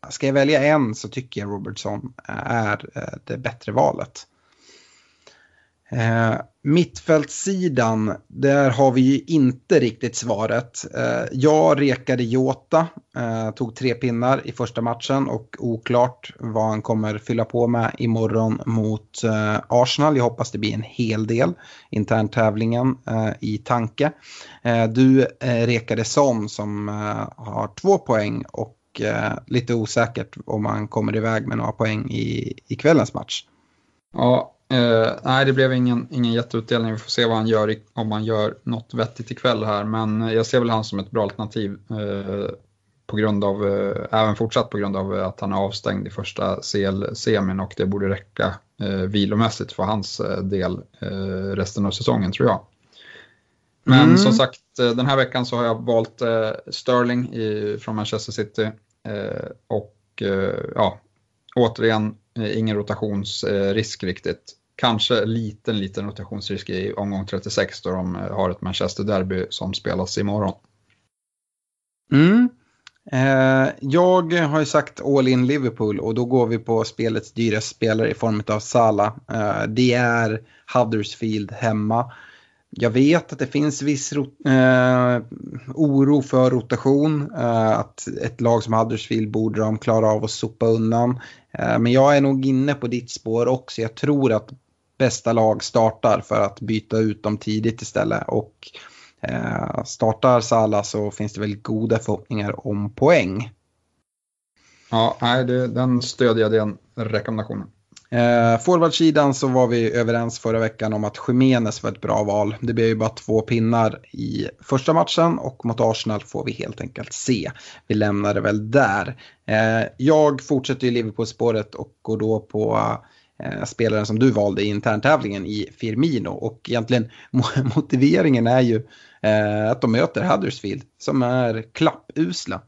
ska jag välja en så tycker jag Robertson är det bättre valet. Mittfältssidan, där har vi ju inte riktigt svaret. Eh, jag rekade Jota, eh, tog tre pinnar i första matchen och oklart vad han kommer fylla på med imorgon mot eh, Arsenal. Jag hoppas det blir en hel del interntävlingen i tanke. Du rekade Son som har två poäng och lite osäkert om han kommer iväg med några poäng i, i kvällens match. Ja, Uh, nej, det blev ingen, ingen jätteutdelning. Vi får se vad han gör, om han gör något vettigt ikväll här. Men jag ser väl han som ett bra alternativ. Uh, på grund av, uh, även fortsatt på grund av att han är avstängd i första CL-semin och det borde räcka uh, vilomässigt för hans del resten av säsongen tror jag. Men mm. som sagt, den här veckan så har jag valt Sterling i, från Manchester City. och ja, återigen, ingen rotationsrisk riktigt kanske liten, liten rotationsrisk i omgång 36 då de eh, har ett Manchester-derby som spelas imorgon. Mm. Eh, jag har ju sagt all in Liverpool och då går vi på spelets dyraste spelare i form av Salah. Eh, det är Huddersfield hemma. Jag vet att det finns viss eh, oro för rotation. Eh, att ett lag som Huddersfield borde de klara av att sopa undan. Eh, men jag är nog inne på ditt spår också. Jag tror att bästa lag startar för att byta ut dem tidigt istället. Och eh, startar Salah så finns det väl goda förhoppningar om poäng. Ja, nej, det, den stödjer jag den rekommendationen. Eh, Forwardsidan så var vi överens förra veckan om att Jiménez var ett bra val. Det blev ju bara två pinnar i första matchen och mot Arsenal får vi helt enkelt se. Vi lämnar det väl där. Eh, jag fortsätter i Liverpool-spåret och går då på Eh, spelaren som du valde i interntävlingen i Firmino. Och egentligen motiveringen är ju eh, att de möter Huddersfield som är klappusla.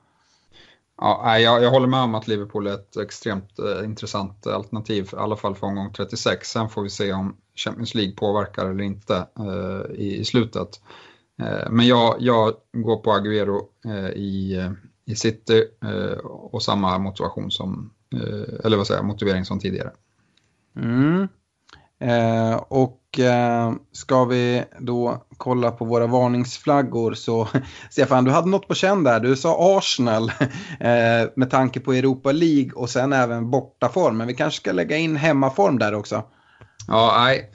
Ja, jag, jag håller med om att Liverpool är ett extremt eh, intressant alternativ, i alla fall för omgång 36. Sen får vi se om Champions League påverkar eller inte eh, i, i, slutet. Eh, men jag, jag går på Agüero eh, i, i City eh, och samma motivation som, eh, eller vad säger motivering som tidigare. Mm. Eh, och eh, ska vi då kolla på våra varningsflaggor så Stefan, du hade något på känn där. Du sa Arsenal eh, med tanke på Europa League och sen även bortaform. Men vi kanske ska lägga in hemmaform där också. Ja, nej,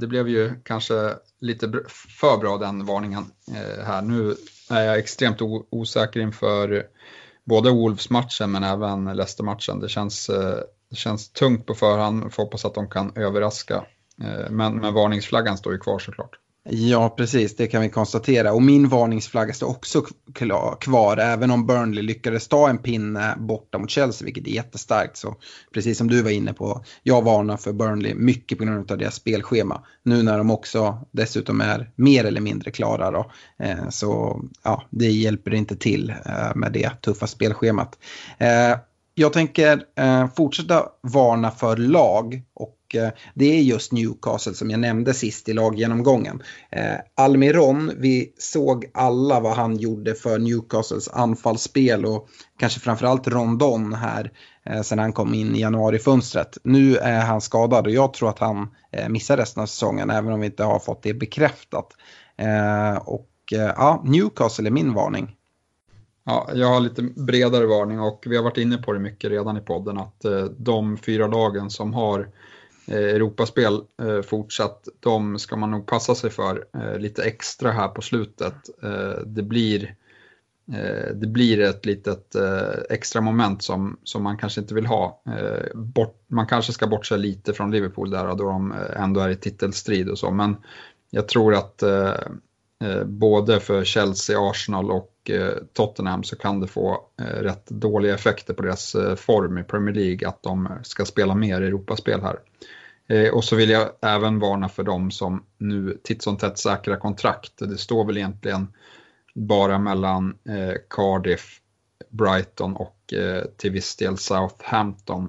det blev ju kanske lite för bra den varningen här. Nu är jag extremt osäker inför både Wolves-matchen men även Leicester-matchen. Det känns, det känns tungt på förhand, får hoppas att de kan överraska. Eh, men, men varningsflaggan står ju kvar såklart. Ja, precis. Det kan vi konstatera. Och min varningsflagga står också kvar. Även om Burnley lyckades ta en pinne borta mot Chelsea, vilket är jättestarkt. Så precis som du var inne på, jag varnar för Burnley mycket på grund av deras spelschema. Nu när de också dessutom är mer eller mindre klara då. Eh, så ja, det hjälper inte till eh, med det tuffa spelschemat. Jag tänker eh, fortsätta varna för lag och Eh, det är just Newcastle som jag nämnde sist i laggenomgången. Eh, Almiron, vi såg alla vad han gjorde för Newcastles anfallsspel och kanske framförallt Rondon här eh, sen han kom in i januarifönstret. Nu är han skadad och jag tror att han eh, missar resten av säsongen även om vi inte har fått det bekräftat. Eh, och ja, Newcastle är min varning. Ja, jag har lite bredare varning och vi har varit inne på det mycket redan i podden att eh, de fyra lagen som har eh, Europaspel eh, fortsatt, de ska man nog passa sig för lite extra här på slutet. Det blir, det blir ett litet extra moment som, som man kanske inte vill ha. Bort, man kanske ska bortse lite från Liverpool där då de ändå är i titelstrid och så, men jag tror att både för Chelsea, Arsenal och Eh, Tottenham så kan det få eh, rätt dåliga effekter på deras eh, form i Premier League att de ska spela mer Europaspel här. Och så vill jag även varna för dem som nu titt som tätt säkra kontrakt. Det står väl egentligen bara mellan Cardiff, Brighton och till viss del Southampton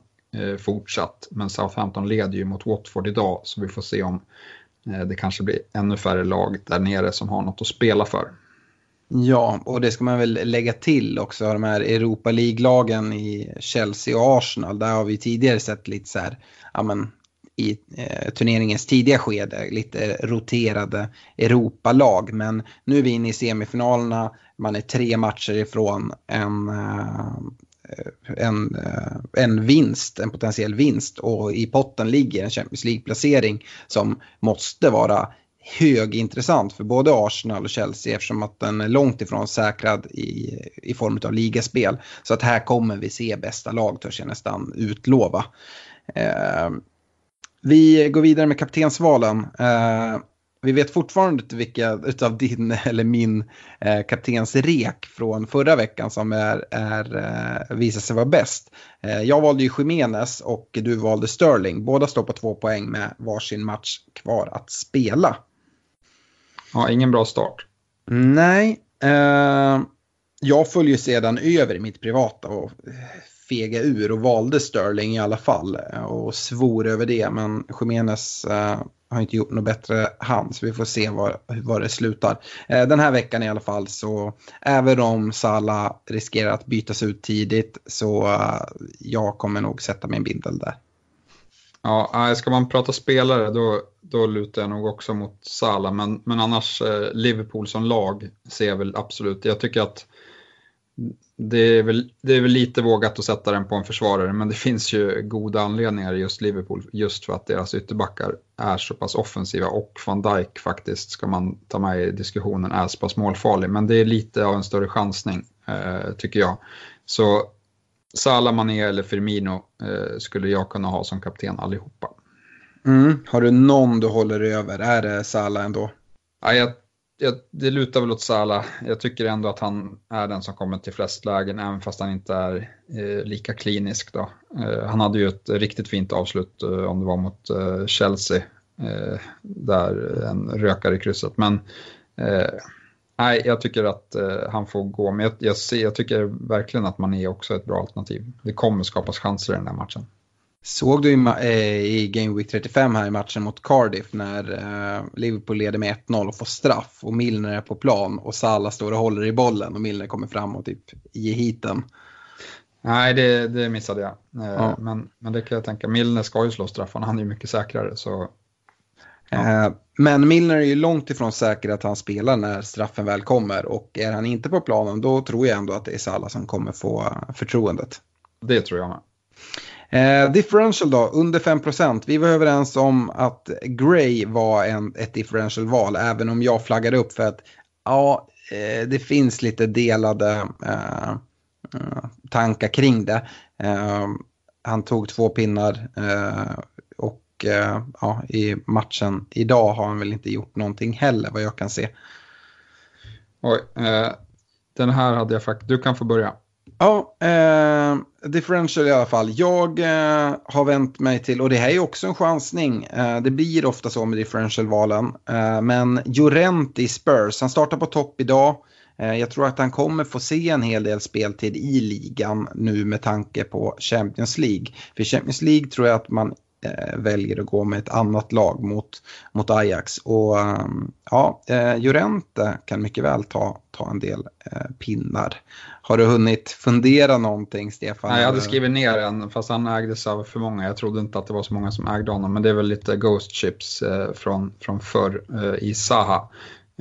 fortsatt. Men Southampton leder ju mot Watford idag så vi får se om det kanske blir ännu färre lag där nere som har något att spela för. Ja, och det ska man väl lägga till också, de här Europa League-lagen i Chelsea och Arsenal. Där har vi tidigare sett lite så här, ja men i eh, turneringens tidiga skede, lite roterade Europalag. Men nu är vi inne i semifinalerna, man är tre matcher ifrån en, eh, en, eh, en vinst, en potentiell vinst och i potten ligger en Champions League-placering som måste vara högintressant för både Arsenal och Chelsea eftersom att den är långt ifrån säkrad i, i form av ligaspel. Så att här kommer vi se bästa lag törs jag nästan utlova. Eh, vi går vidare med kaptensvalen. Eh, vi vet fortfarande inte vilka av din eller min eh, kaptensrek från förra veckan som är, är, eh, visar sig vara bäst. Eh, jag valde ju Jiménez och du valde Sterling. Båda står på två poäng med varsin match kvar att spela. Ja, ingen bra start. Nej. Eh, jag följer sedan över i mitt privata och fega ur och valde Sterling i alla fall eh, och svor över det. Men Jiménez eh, har inte gjort något bättre han så vi får se var, var det slutar. Eh, den här veckan i alla fall så även om Salah riskerar att bytas ut tidigt så eh, jag kommer nog sätta min bindel där. Ja, ska man prata spelare då, då lutar jag nog också mot Salah men, men annars eh, Liverpool som lag ser jag väl absolut. Jag tycker att det är, väl, det är väl lite vågat att sätta den på en försvarare men det finns ju goda anledningar i just Liverpool just för att deras ytterbackar är så pass offensiva och van Dijk faktiskt ska man ta med i diskussionen är så pass målfarlig men det är lite av en större chansning eh, tycker jag. Så Salah, Mané eller Firmino eh, skulle jag kunna ha som kapten allihopa. Mm. Har du någon du håller över? Är det Salah ändå? Ja, jag det lutar väl åt Salah. Jag tycker ändå att han är den som kommer till flest lägen, även fast han inte är eh, lika klinisk. Då. Eh, han hade ju ett riktigt fint avslut eh, om det var mot eh, Chelsea, eh, där en rökare i krysset. Men nej, jag tycker att han får gå, men jag, jag, ser, jag tycker verkligen att man är också ett bra alternativ. Det kommer skapas chanser i den här matchen. Såg du i, eh, i Game Week 35 här i matchen mot Cardiff när eh, Liverpool leder med 1-0 och får straff och Milner är på plan och Salah står och håller i bollen och Milner kommer fram och typ i hiten. Nej, det, det missade jag. Eh, ja. Men, men det kan jag tänka. Milner ska ju slå straffarna, han är ju mycket säkrare. Så, ja. Men Milner är ju långt ifrån säker att han spelar när straffen väl kommer och är han inte på planen då tror jag ändå att det är Salah som kommer få förtroendet. Det tror jag med. Eh, differential då, under 5%. Vi var överens om att Gray var en, ett differential-val, även om jag flaggade upp för att ja, eh, det finns lite delade eh, eh tankar kring det. Eh, han tog två pinnar eh, och ja, i matchen idag har han väl inte gjort någonting heller vad jag kan se. Oj, den här hade jag faktiskt, du kan få börja. Ja, eh, differential i alla fall. Jag eh, har vänt mig till, och det här är också en chansning, eh, det blir ofta så med differential-valen, eh, men Jorenti Spurs, han startar på topp idag. Eh, jag tror att han kommer få se en hel del speltid i ligan nu med tanke på Champions League. För Champions League tror jag att man eh, väljer att gå med ett annat lag mot, mot Ajax. Och um, ja, eh, Jorente kan mycket väl ta, ta en del eh, pinnar. Har du hunnit fundera någonting Stefan? Nej, jag hade skrivit ner en fast han ägdes av för många. Jag trodde inte att det var så många som ägde honom men det är väl lite Ghost Chips eh, från, från förr eh, i Saha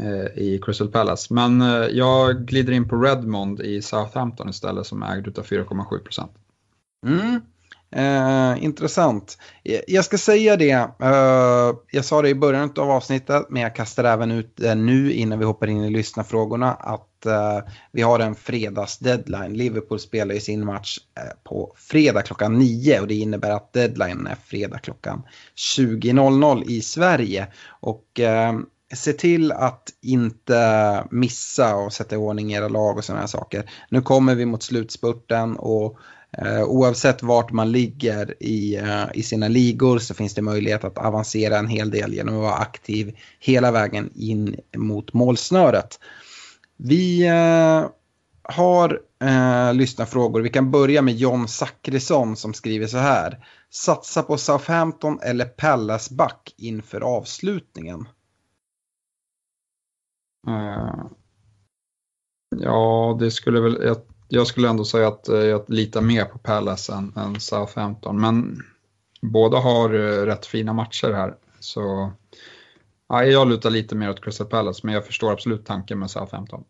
eh, i Crystal Palace. Men eh, jag glider in på Redmond i Southampton istället som är ägd av 4,7 procent. Mm. Eh, intressant. Eh, jag ska säga det, eh, jag sa det i början av avsnittet, men jag kastar även ut det nu innan vi hoppar in i lyssnarfrågorna, att eh, vi har en fredagsdeadline. Liverpool spelar ju sin match eh, på fredag klockan 9 och det innebär att deadline är fredag klockan 20.00 i Sverige. Och eh, se till att inte missa och sätta i ordning era lag och sådana här saker. Nu kommer vi mot slutspurten och Eh, oavsett vart man ligger i, eh, i sina ligor så finns det möjlighet att avancera en hel del genom att vara aktiv hela vägen in mot målsnöret. Vi eh, har uh, lyssnarfrågor. Vi kan börja med John Zackrisson som skriver så här. Satsa på Southampton eller Pallas back inför avslutningen. ja, det skulle väl... Jag jag skulle ändå säga att eh, jag litar mer på Palace än, än Southampton. Men båda har eh, rätt fina matcher här. Så ja, jag lutar lite mer åt Crystal Palace, men jag förstår absolut tanken med Southampton.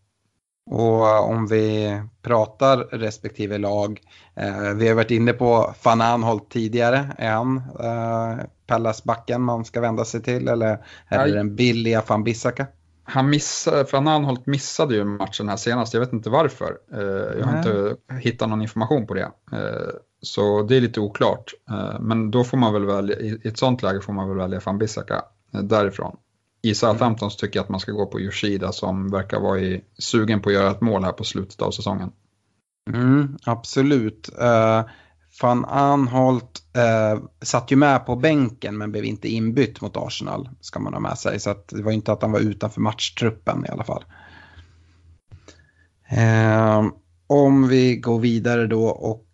Och eh, om vi pratar respektive lag, eh, vi har varit inne på van Anholt tidigare, är han eh, Pallas-backen man ska vända sig till eller är det den billiga van Bissaka? Han missade, Fran Anholt missade ju matchen här senast, jag vet inte varför. Eh, jag har inte hittat någon information på det. Eh, så det är lite oklart. Eh, men då får man väl välja, i ett sånt läge får man väl välja van Bissaka därifrån. I Southampton så tycker jag att man ska gå på Yoshida som verkar vara i, sugen på att göra ett mål här på slutet av säsongen. Mm, absolut. Uh, Van Anholt eh, satt ju med på bänken men blev inte inbytt mot Arsenal ska man ha med sig. Så det var inte att han var utanför matchtruppen i alla fall. Eh, om vi går vidare då och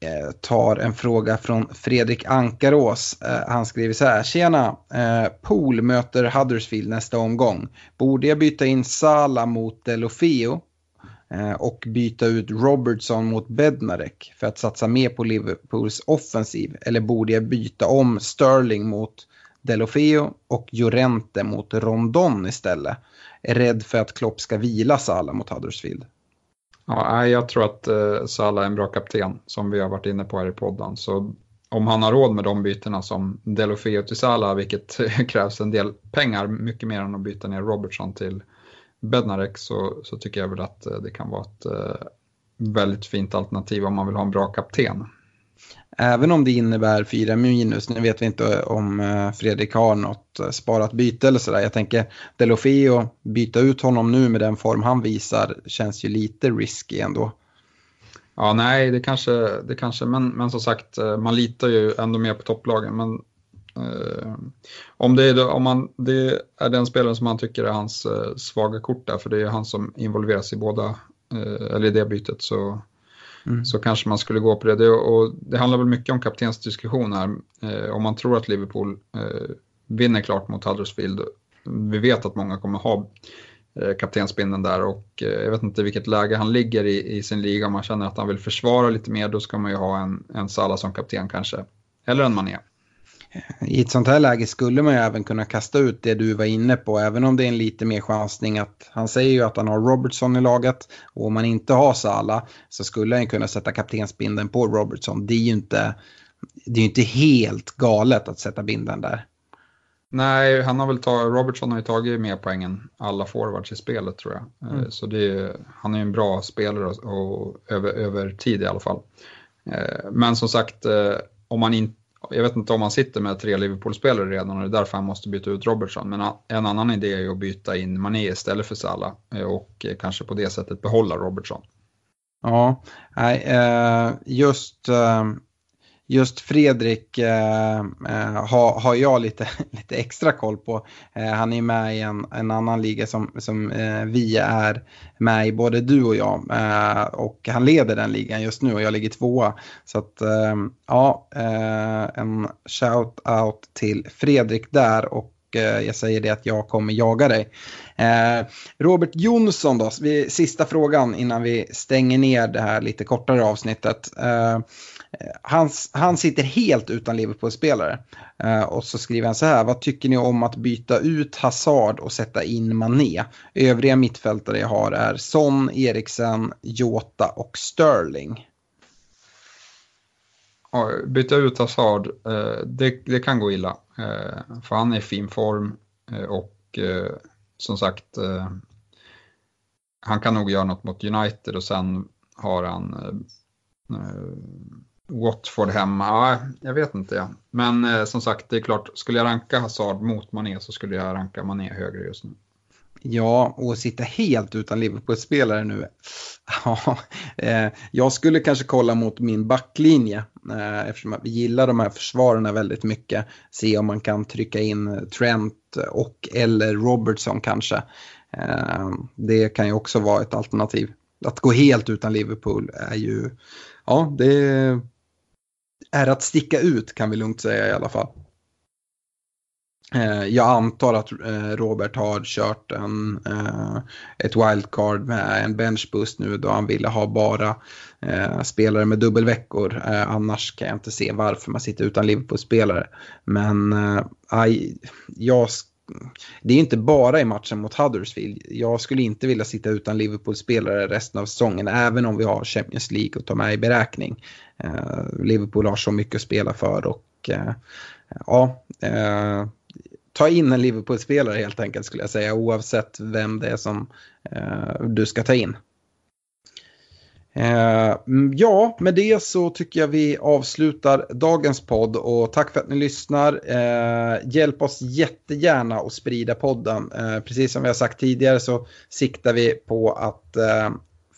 eh, tar en fråga från Fredrik Ankarås. Eh, han skriver så här. Tjena! Eh, Pool möter Huddersfield nästa omgång. Borde jag byta in Sala mot Delofeo? Eh, och byta ut Robertson mot Bednarek för att satsa mer på Liverpools offensiv? Eller borde jag byta om Sterling mot Delofeo och Jorente mot Rondon istället? Är rädd för att Klopp ska vila Salah mot Huddersfield. Ja, jag tror att eh, Salah är en bra kapten som vi har varit inne på här i podden. Så om han har råd med de bytena som Delofeo till Salah, vilket krävs en del pengar, mycket mer än att byta ner Robertson till Bednarek så, så tycker jag väl att eh, det kan vara ett eh, väldigt fint alternativ om man vill ha en bra kapten. även om det innebär fyra minus, nu vet vi inte om eh, Fredrik har något sparat byte eller sådär. Jag tänker Delofeo, byta ut honom nu med den form han visar känns ju lite risky ändå. Ja, nej, det kanske, det kanske men, men som sagt, man litar ju ändå mer på topplagen. Men eh, om, det är, om man, det är den spelaren som man tycker är hans eh, svaga kort där, för det är han som involveras i båda, eh, eller i det bytet, så, mm. så kanske man skulle gå på det. det. Och det handlar väl mycket om kaptensdiskussion här. Om man tror att Liverpool vinner klart mot Huddersfield, vi vet att många kommer ha kaptensbindeln där och jag vet inte vilket läge han ligger i, i sin liga. Om man känner att han vill försvara lite mer då ska man ju ha en, en Salah som kapten kanske. Eller en Mané. I ett sånt här läge skulle man ju även kunna kasta ut det du var inne på, även om det är en lite mer chansning att han säger ju att han har Robertson i laget och om man inte har Salah så skulle han kunna sätta kaptensbinden på Robertson. Det är ju inte, det är inte helt galet att sätta binden där. Nej, han har väl tagit, Robertson har ju tagit mer poäng än alla forwards i spelet tror jag. Eh, mm. Så det, han är en bra spelare och, och över, över tid i alla fall. Eh, men som sagt, eh, om man inte jag vet inte om han sitter med tre Liverpool-spelare redan och det är därför han måste byta ut Robertson. Men en annan idé är att byta in Mané istället för Salah eh, och eh, kanske på det sättet behålla Robertson. Ja, eh, just just Fredrik eh, eh har, har jag lite, lite extra koll på. Eh, han är med i en, en annan liga som, som eh, vi är med i, både du och jag. Eh, och han leder den ligan just nu och jag ligger tvåa. Så att eh, ja, eh, en shout-out till Fredrik där. och eh, jag säger det att jag kommer jaga dig. Robert Jonsson då, sista frågan innan vi stänger ner det här lite kortare avsnittet. Eh, han, han sitter helt utan Liverpool-spelare. Eh, och så skriver han så här, vad tycker ni om att byta ut Hazard och sätta in Mané? Övriga mittfältare jag har är Son, Eriksen, Jota och Sterling. Ja, byta ut Hazard, eh, det, det, kan gå illa. För han är i fin form och som sagt, han kan nog göra något mot United och sen har han Watford hemma, ja, jag vet inte. Ja. Men eh, som sagt, det är klart, skulle jag ranka Hazard mot Mané så skulle jag ranka Mané högre just nu. Ja, och sitta helt utan Liverpool-spelare nu. Ja, eh, jag skulle kanske kolla mot min backlinje eh, eftersom vi gillar de här försvararna väldigt mycket. Se om man kan trycka in Trent och eller Robertson kanske. Eh, det kan ju också vara ett alternativ. Att gå helt utan Liverpool är ju, ja, det är att sticka ut kan vi lugnt säga i alla fall. Eh, jag antar att eh, Robert har kört en, eh, ett wildcard med en benchboost nu då han ville ha bara spelare med dubbelveckor. Annars kan jag inte se varför man sitter utan Liverpool-spelare. Men jag det är inte bara i matchen mot Huddersfield. Jag skulle inte vilja sitta utan Liverpool-spelare resten av säsongen, även om vi har Champions League att ta med i beräkning. Eh, Liverpool har så mycket att spela för och eh, ja, eh, ta in en Liverpool-spelare helt enkelt skulle jag säga, oavsett vem det är som eh, du ska ta in. Eh, ja, med det så tycker jag vi avslutar dagens podd och tack för att ni lyssnar. Eh, hjälp oss jättegärna att sprida podden. Eh, precis som vi har sagt tidigare så siktar vi på att eh,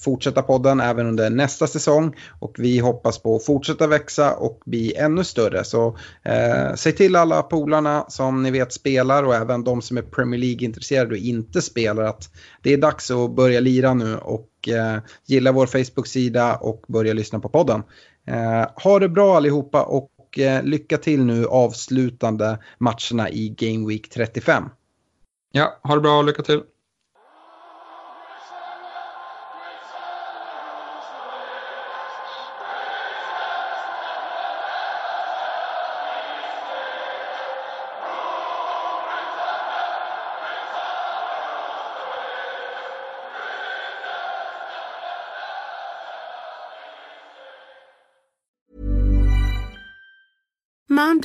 fortsätta podden även under nästa säsong och vi hoppas på att fortsätta växa och bli ännu större. Så eh, säg till alla polarna som ni vet spelar och även de som är Premier League-intresserade och inte spelar att det är dags att börja lira nu och eh, gilla vår Facebook-sida och börja lyssna på podden. Eh, ha det bra allihopa och eh, lycka till nu avslutande matcherna i Game Week 35. Ja, ha det bra och lycka till.